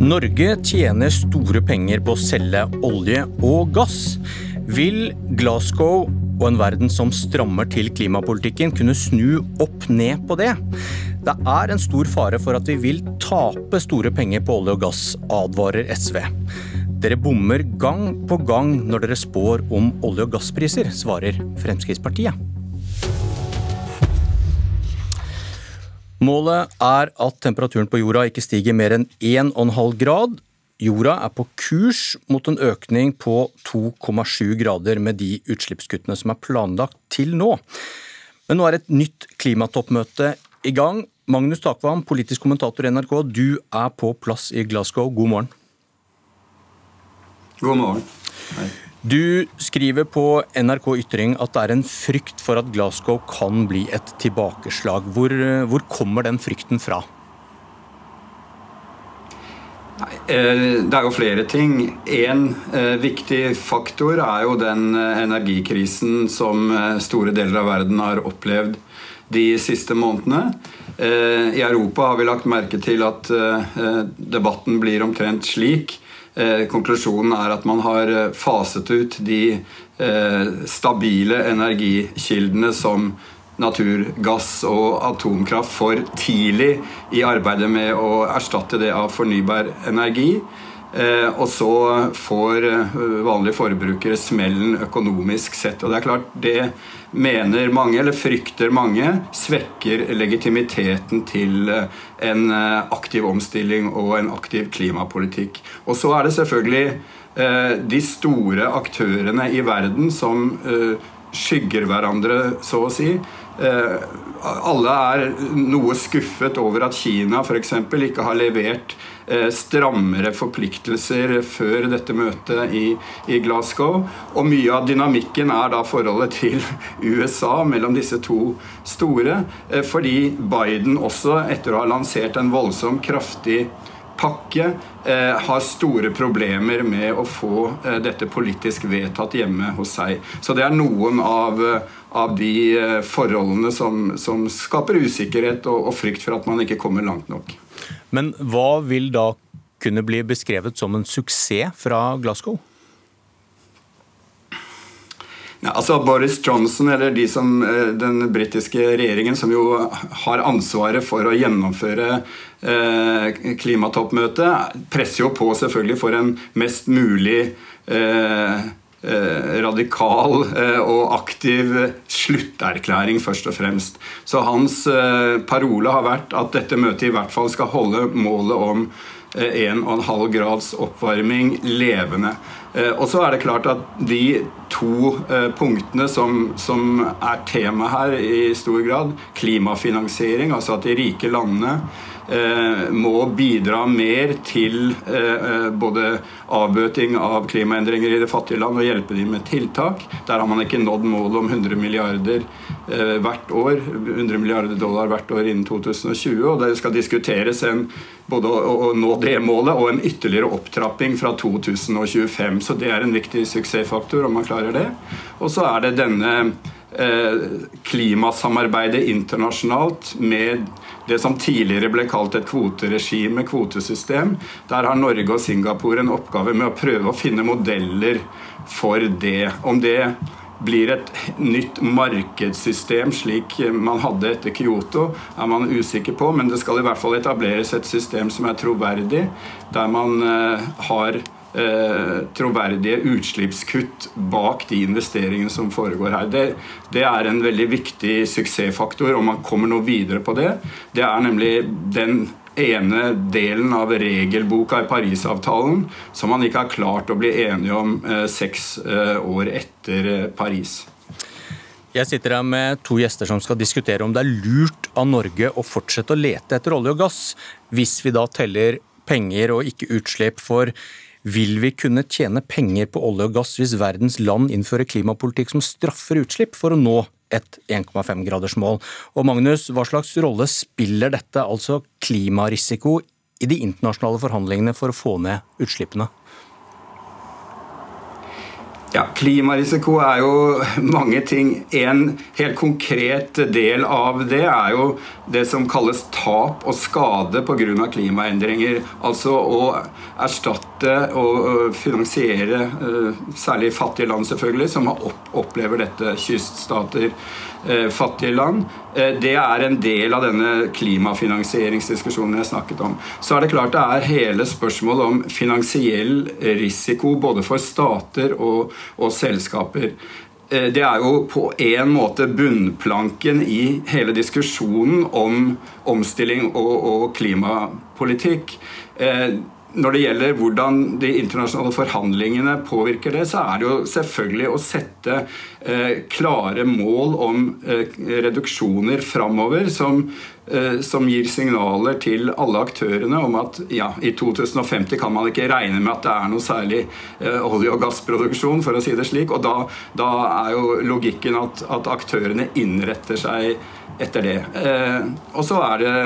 Norge tjener store penger på å selge olje og gass. Vil Glasgow og en verden som strammer til klimapolitikken, kunne snu opp ned på det? Det er en stor fare for at vi vil tape store penger på olje og gass, advarer SV. Dere bommer gang på gang når dere spår om olje- og gasspriser, svarer Fremskrittspartiet. Målet er at temperaturen på jorda ikke stiger mer enn 1,5 grad. Jorda er på kurs mot en økning på 2,7 grader med de utslippskuttene som er planlagt til nå. Men nå er et nytt klimatoppmøte i gang. Magnus Takvam, politisk kommentator i NRK, du er på plass i Glasgow. God morgen. God morgen. Hei. Du skriver på NRK Ytring at det er en frykt for at Glasgow kan bli et tilbakeslag. Hvor, hvor kommer den frykten fra? Eh, det er jo flere ting. En eh, viktig faktor er jo den eh, energikrisen som store deler av verden har opplevd de siste månedene. I Europa har vi lagt merke til at debatten blir omtrent slik Eh, konklusjonen er at man har eh, faset ut de eh, stabile energikildene som naturgass og atomkraft for tidlig i arbeidet med å erstatte det av fornybar energi. Og så får vanlige forbrukere smellen økonomisk sett. Og det er klart, det mener mange, eller frykter mange, svekker legitimiteten til eh, en eh, aktiv omstilling og en aktiv klimapolitikk. Og så er det selvfølgelig eh, de store aktørene i verden som skygger hverandre, så å si. Alle er noe skuffet over at Kina f.eks. ikke har levert Eh, strammere forpliktelser før dette møtet i, i, Glasgow. Og mye av dynamikken er da forholdet til USA mellom disse to store. Eh, fordi Biden også, etter å ha lansert en voldsom kraftig pakke, eh, har store problemer med å få dette politisk vedtatt hjemme hos seg. Så det er noen av, av de forholdene som, som skaper usikkerhet og, og frykt for at man ikke kommer langt nok. Men hva vil da kunne bli beskrevet som en suksess fra Glasgow? Ja, altså Boris Johnson, eller de som, eh, den britiske regjeringen, som jo har ansvaret for å gjennomføre eh, klimatoppmøtet, presser jo på selvfølgelig for en mest mulig eh, radikal eh, og aktiv slutterklæring, først og fremst. Så hans eh, parole har vært at dette møtet i hvert fall skal holde målet om 1,5 grads oppvarming levende. Og så er det klart at de to punktene som, som er tema her i stor grad, klimafinansiering, altså at de rike landene Eh, må bidra mer til eh, eh, både avbøting av klimaendringer i det fattige land og hjelpe dem med tiltak. Der har man ikke nådd målet om 100 milliarder hvert år, 100 milliarder dollar hvert år innen 2020. og Det skal diskuteres en, både å, nå det målet og en ytterligere opptrapping fra 2025. Så det er en viktig suksessfaktor om man klarer det. Og så er det denne klimasamarbeidet internasjonalt med det som tidligere ble kalt et kvoteregime, kvotesystem. Der har Norge og Singapore en oppgave med å prøve å finne modeller for det. Om det blir et nytt markedssystem slik man hadde etter Kyoto, er man usikker på, men det skal i hvert fall etableres et system som er troverdig, der man eh, har eh, troverdige utslippskutt bak de investeringene som foregår her. Det, det, er en veldig viktig suksessfaktor om man kommer noe videre på det. Det er nemlig den ene delen av regelboka i Parisavtalen som man ikke har klart å bli enige om eh, seks eh, år etter eh, Paris. Jeg sitter her med to gjester som skal diskutere om det er lurt av Norge å fortsette å lete etter olje og gass, hvis vi da teller penger og ikke utslipp. For vil vi kunne tjene penger på olje og gass hvis verdens land innfører klimapolitikk som straffer utslipp for å nå et 1,5-gradersmål? Og Magnus, hva slags rolle spiller dette, altså klimarisiko, i de internasjonale forhandlingene for å få ned utslippene? Ja, Klimarisiko er jo mange ting. En helt konkret del av det er jo det som kalles tap og skade pga. klimaendringer. Altså å erstatte og finansiere eh, særlig fattige land, selvfølgelig, som opplever dette. Kyststater, eh, fattige land. Det er en del av denne klimafinansieringsdiskusjonen jeg snakket om. Så er det klart det er hele spørsmålet om finansiell risiko både for stater og, og selskaper. Eh, det er jo på en måte bunnplanken i hele diskusjonen om omstilling og, og klimapolitikk. Når det gjelder hvordan de internasjonale forhandlingene påvirker det, så er det jo selvfølgelig å sette eh, klare mål om eh, reduksjoner framover som, eh, som, gir signaler til alle aktørene om at ja, i 2050 kan man ikke regne med at det er noe særlig eh, olje- og gassproduksjon, for å si det slik. Og da, da er jo logikken at, at, aktørene innretter seg etter det. Eh, og så er det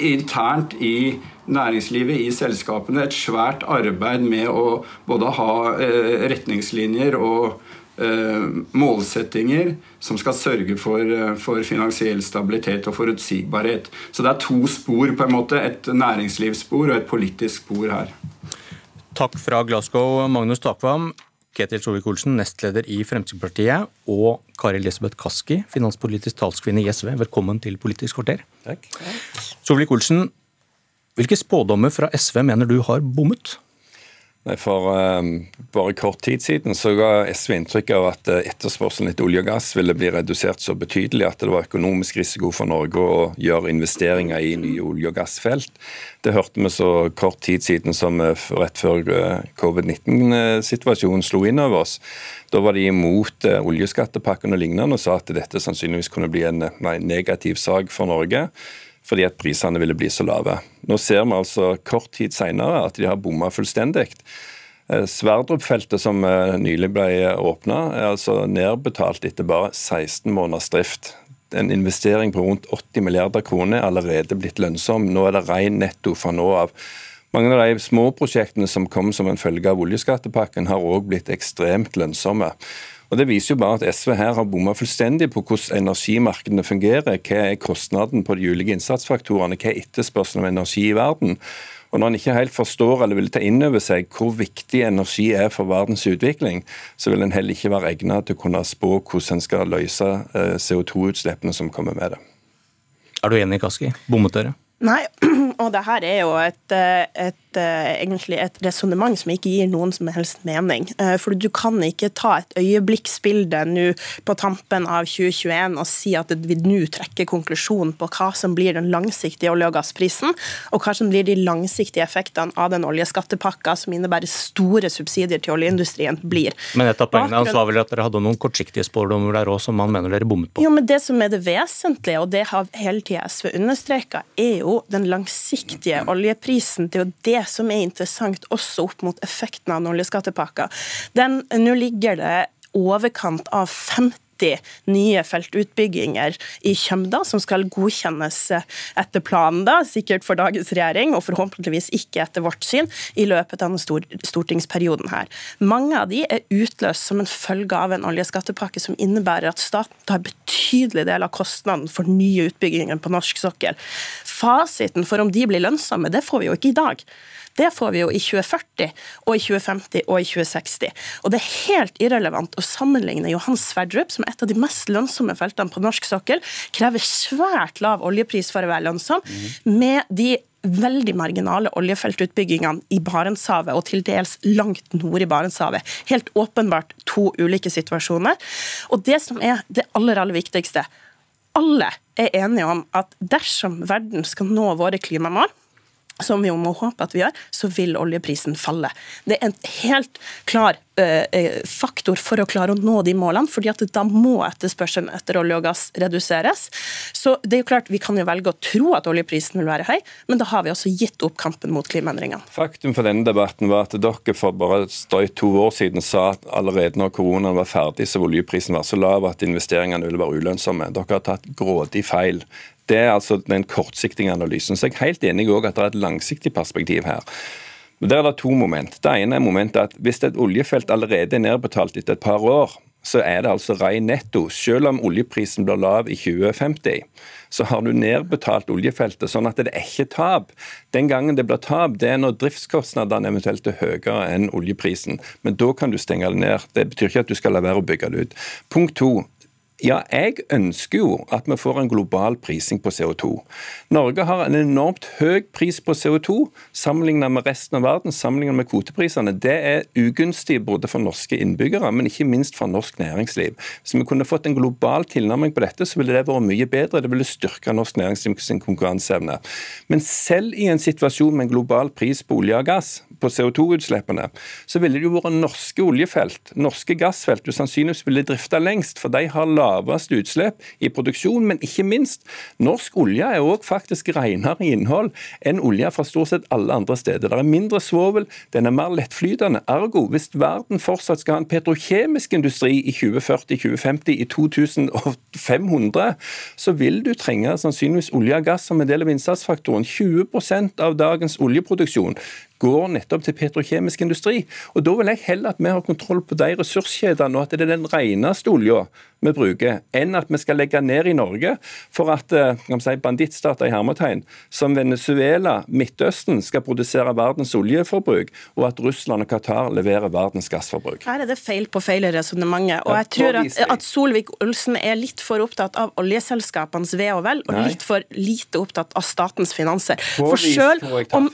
internt i næringslivet, i selskapene, et svært arbeid med å både ha eh, retningslinjer og eh, målsettinger som skal sørge for, eh, for, finansiell stabilitet og forutsigbarhet. Så det er to spor, på en måte. Et næringslivsspor og et politisk spor her. Takk fra Glasgow, Magnus Takvam. Ketil Solvik-Olsen, nestleder i Fremskrittspartiet, og Kari Elisabeth Kaski, finanspolitisk talskvinne i SV. Velkommen til Politisk kvarter. Takk. Solvik-Olsen, hvilke spådommer fra SV mener du har bommet? For um, bare kort tid siden så ga SV inntrykk av at eh, etterspørselen etter olje og gass ville bli redusert så betydelig at det var økonomisk risiko for Norge å gjøre investeringer i nye olje- og gassfelt. Det hørte vi så kort tid siden som eh, rett før covid-19-situasjonen slo inn over oss. Da var de imot oljeskattepakken og lignende og sa at dette sannsynligvis kunne bli en negativ sak for Norge fordi at prisene ville bli så lave. Nå ser vi altså kort tid senere at de har bomma fullstendig. Eh, Sverdrup-feltet som eh, nylig ble åpna, er altså nedbetalt etter bare 16 måneders drift. En investering på rundt 80 milliarder kroner er allerede blitt lønnsom. Nå er det ren netto fra nå av. Mange av de små prosjektene som kom som en følge av oljeskattepakken, har òg blitt ekstremt lønnsomme. Og Det viser jo bare at SV her har bomma fullstendig på hvordan energimarkedene fungerer. Hva er kostnaden på de ulike innsatsfaktorene, hva er etterspørselen av energi i verden. Og Når en ikke helt forstår eller vil ta inn over seg hvor viktig energi er for verdens utvikling, så vil en heller ikke være egnet til å kunne spå hvordan en skal løse eh, CO2-utslippene som kommer med det. Er du enig, Kaski? Bommet dere? Nei, og det her er jo et, eh, et, eh, egentlig et resonnement som ikke gir noen som helst mening. Eh, for du kan ikke ta et øyeblikksbilde nå på tampen av 2021 og si at vi nå trekker konklusjonen på hva som blir den langsiktige olje- og gassprisen, og hva som blir de langsiktige effektene av den oljeskattepakka som innebærer store subsidier til oljeindustrien, blir. Men et av poengene hans var vel at dere hadde noen kortsiktige spådommer der òg som man mener dere bommet på? Jo, men Det som er det vesentlige, og det har hele tida SV understreka, er jo jo den langsiktige oljeprisen. Det er jo det som er interessant, også opp mot effekten av den oljeskattepakka. Nå ligger det overkant av 50 nye feltutbygginger i Kjømda, som skal godkjennes etter planen, da, sikkert for dagens regjering, og forhåpentligvis ikke etter vårt syn, i løpet av denne stortingsperioden her. Mange av de er utløst som en følge av en oljeskattepakke som innebærer at staten tar betydelig del av kostnaden for nye utbygginger på norsk sokkel. Fasiten for om de blir lønnsomme, det får vi jo ikke i dag. Det får vi jo i 2040 og i 2050 og i 2060. Og det er helt irrelevant å sammenligne Johan Sverdrup, som er et av de mest lønnsomme feltene på norsk sokkel, krever svært lav oljepris for å være lønnsom, med de veldig marginale oljefeltutbyggingene i Barentshavet og til dels langt nord i Barentshavet. Helt åpenbart to ulike situasjoner. Og det som er det aller, aller viktigste alle er enige om at dersom verden skal nå våre klimamål, som vi må håpe at vi gjør, så vil oljeprisen falle. Det er en helt klar uh, faktor for å klare å nå de målene, fordi at da må etterspørselen etter olje og gass reduseres. Så det er jo klart, Vi kan jo velge å tro at oljeprisen vil være høy, men da har vi også gitt opp kampen mot klimaendringene. Faktum for denne debatten var at dere for bare drøyt to år siden sa at allerede når koronaen var ferdig, så oljeprisen var så lav at investeringene ville være ulønnsomme. Dere har tatt grådig feil. Det er altså den kortsiktige analysen. Så jeg er helt enig òg at det er et langsiktig perspektiv her. Der er det to moment. Det ene er momentet at hvis et oljefelt allerede er nedbetalt etter et par år, så er det altså ren netto. Selv om oljeprisen blir lav i 2050, så har du nedbetalt oljefeltet, sånn at det er ikke tap. Den gangen det blir tap, det er når driftskostnadene eventuelt er høyere enn oljeprisen. Men da kan du stenge det ned. Det betyr ikke at du skal la være å bygge det ut. Punkt to. Ja, jeg ønsker jo at vi får en global prising på CO2. Norge har en enormt høy pris på CO2 sammenlignet med resten av verden, sammenlignet med kvoteprisene. Det er ugunstig både for norske innbyggere, men ikke minst for norsk næringsliv. Hvis vi kunne fått en global tilnærming på dette, så ville det vært mye bedre. Det ville styrka norsk næringsliv sin konkurranseevne. Men selv i en situasjon med en global pris på olje og gass, på CO2-utslippene, så ville det jo vært norske oljefelt, norske gassfelt, du sannsynligvis ville drifta lengst, for de har lavest utslipp i produksjon. Men ikke minst, norsk olje er òg faktisk renere i innhold enn olje fra stort sett alle andre steder. Det er mindre svovel, den er mer lettflytende. Ergo, hvis verden fortsatt skal ha en petrokjemisk industri i 2040, 2050, i 2500, så vil du trenge sannsynligvis olje og gass som en del av innsatsfaktoren. 20% av dagens oljeproduksjon går nettopp til petrokjemisk industri. Og Da vil jeg heller at vi har kontroll på de ressurskjedene, og at det er den reneste olja vi bruker, enn at vi skal legge ned i Norge for at eh, si, bandittstater i hermetegn, som Venezuela, Midtøsten, skal produsere verdens oljeforbruk, og at Russland og Qatar leverer verdens gassforbruk. Her er det feil på feil i resonnementet. Og jeg tror at, at Solvik-Olsen er litt for opptatt av oljeselskapenes ve og vel, og litt for lite opptatt av statens finanser. For selv om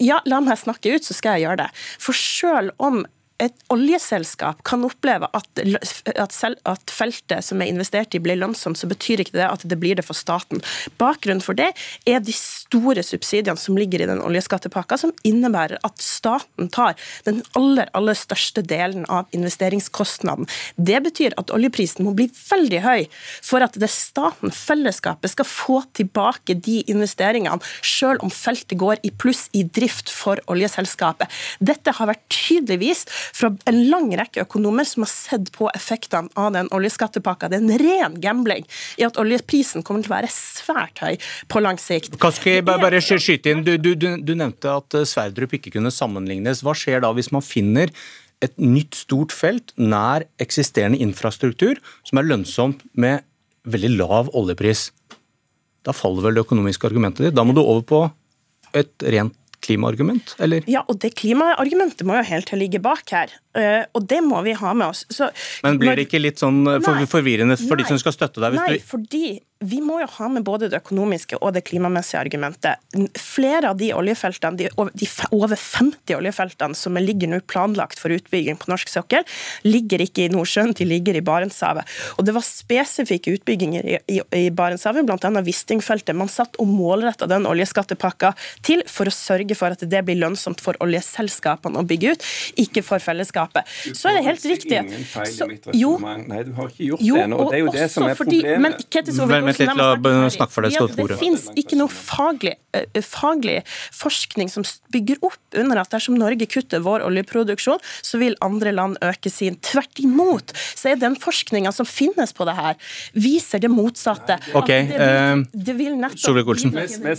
Ja, la meg snakke ut, så skal jeg gjøre det. For selv om et oljeselskap kan oppleve at, at, selv, at, feltet som er investert i, blir lønnsomt, så betyr ikke det at det blir det for staten. Bakgrunnen for det er de store subsidiene som ligger i den oljeskattepakka, som innebærer at staten tar den aller, aller største delen av investeringskostnaden. Det betyr at oljeprisen må bli veldig høy for at det staten, fellesskapet, skal få tilbake de investeringene, selv om feltet går i pluss i drift for oljeselskapet. Dette har vært tydelig vist fra en lang rekke økonomer som har sett på effektene av den oljeskattepakka. Det er en ren gambling i at oljeprisen kommer til å være svært høy på lang sikt. Kaski, bare skyte inn. Du, du, du, du nevnte at eh, Sverdrup ikke kunne sammenlignes. Hva skjer da hvis man finner et nytt stort felt nær eksisterende infrastruktur som er lønnsomt med veldig lav oljepris? Da faller vel det økonomiske argumentet ditt. Da må du over på et rent klimaargument, eller? Ja, og det klimaargumentet må jo helt til å ligge bak her. Uh, og det må vi ha med oss. Så, Men blir det ikke litt sånn eh, for, forvirrende for nei, de som skal støtte deg? nei, fordi vi må jo ha med både det økonomiske og det klimamessige argumentet. Flere av de oljefeltene, de over 50 oljefeltene som ligger nå planlagt for utbygging på norsk sokkel, ligger ikke i Nordsjøen, de ligger i Barentshavet. Og det var spesifikke utbygginger i, i, i Barentshavet, bl.a. Wisting-feltet. Man satt og målretta den oljeskattepakka til for å sørge for at det blir lønnsomt for oljeselskapene å bygge ut, ikke for fellesskapet. Så er det helt riktig at jo, Nei, du har ikke gjort jo, det og Det er jo det som er problemet. Men, Vent litt, la snakke for deg. Skal det finnes ikke noe faglig, uh, faglig, forskning som bygger opp under at dersom Norge kutter vår oljeproduksjon, så vil andre land øke sin. Tvert imot så er den forskninga som finnes på det her, viser det motsatte. Ok, Solvik-Olsen. Vi,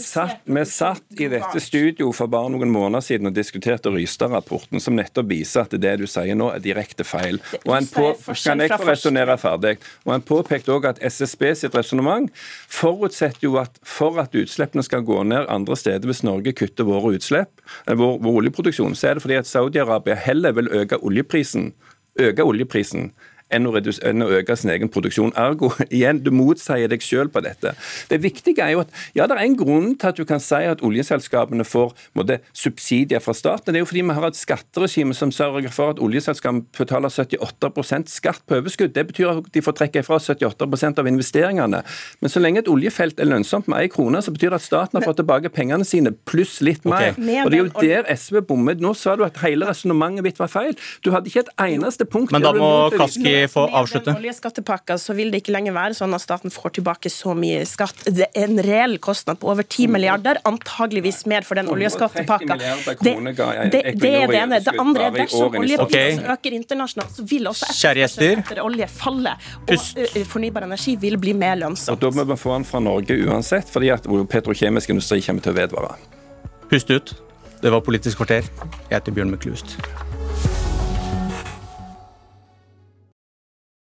vi satt i dette studio for bare noen måneder siden og diskuterte Rystad-rapporten, som nettopp viser at det du sier nå, er direkte feil. Og en på, kan jeg få resonnere ferdig? Og En påpekte òg at SSB sitt resonnement gang, forutsetter jo at for at utslippene skal gå ned andre steder hvis Norge kutter våre utslipp, eh, vår, vår oljeproduksjon, så er det fordi at Saudi-Arabia heller vil øke oljeprisen, øke oljeprisen enn å, enn å, øke sin egen produksjon. Ergo, igjen, du motsier deg selv på dette. Det viktige er jo at ja, det er en grunn til at du kan si at oljeselskapene får måtte, subsidier fra staten. Det er jo fordi vi har et skatteregime som sørger for at oljeselskapene betaler 78% skatt på overskudd. Det betyr at de får trekke ifra 78% av investeringene. Men så lenge et oljefelt er lønnsomt med én krone, så betyr det at staten har fått tilbake pengene sine pluss litt mer. Okay. Og Det er jo der SV bommet. Nå sa du at hele resonnementet mitt var feil. Du hadde ikke et eneste punkt Men da må Kaski få avslutte? Med oljeskattepakka så vil det ikke lenger være sånn at staten får tilbake så mye skatt. Det er en reell kostnad på over 10 milliarder, antageligvis mer for den oljeskattepakka. Det, det, det, er det ene. Det andre er dersom oljeprisen okay. øker internasjonalt, så vil også etterspørselen etter olje falle. Og fornybar energi vil bli mer lønnsomt. Og Da må vi få den fra Norge uansett, fordi at petrokjemisk industri kommer til å vedvare. Pust ut. Det var Politisk kvarter. Jeg heter Bjørn Myklebust.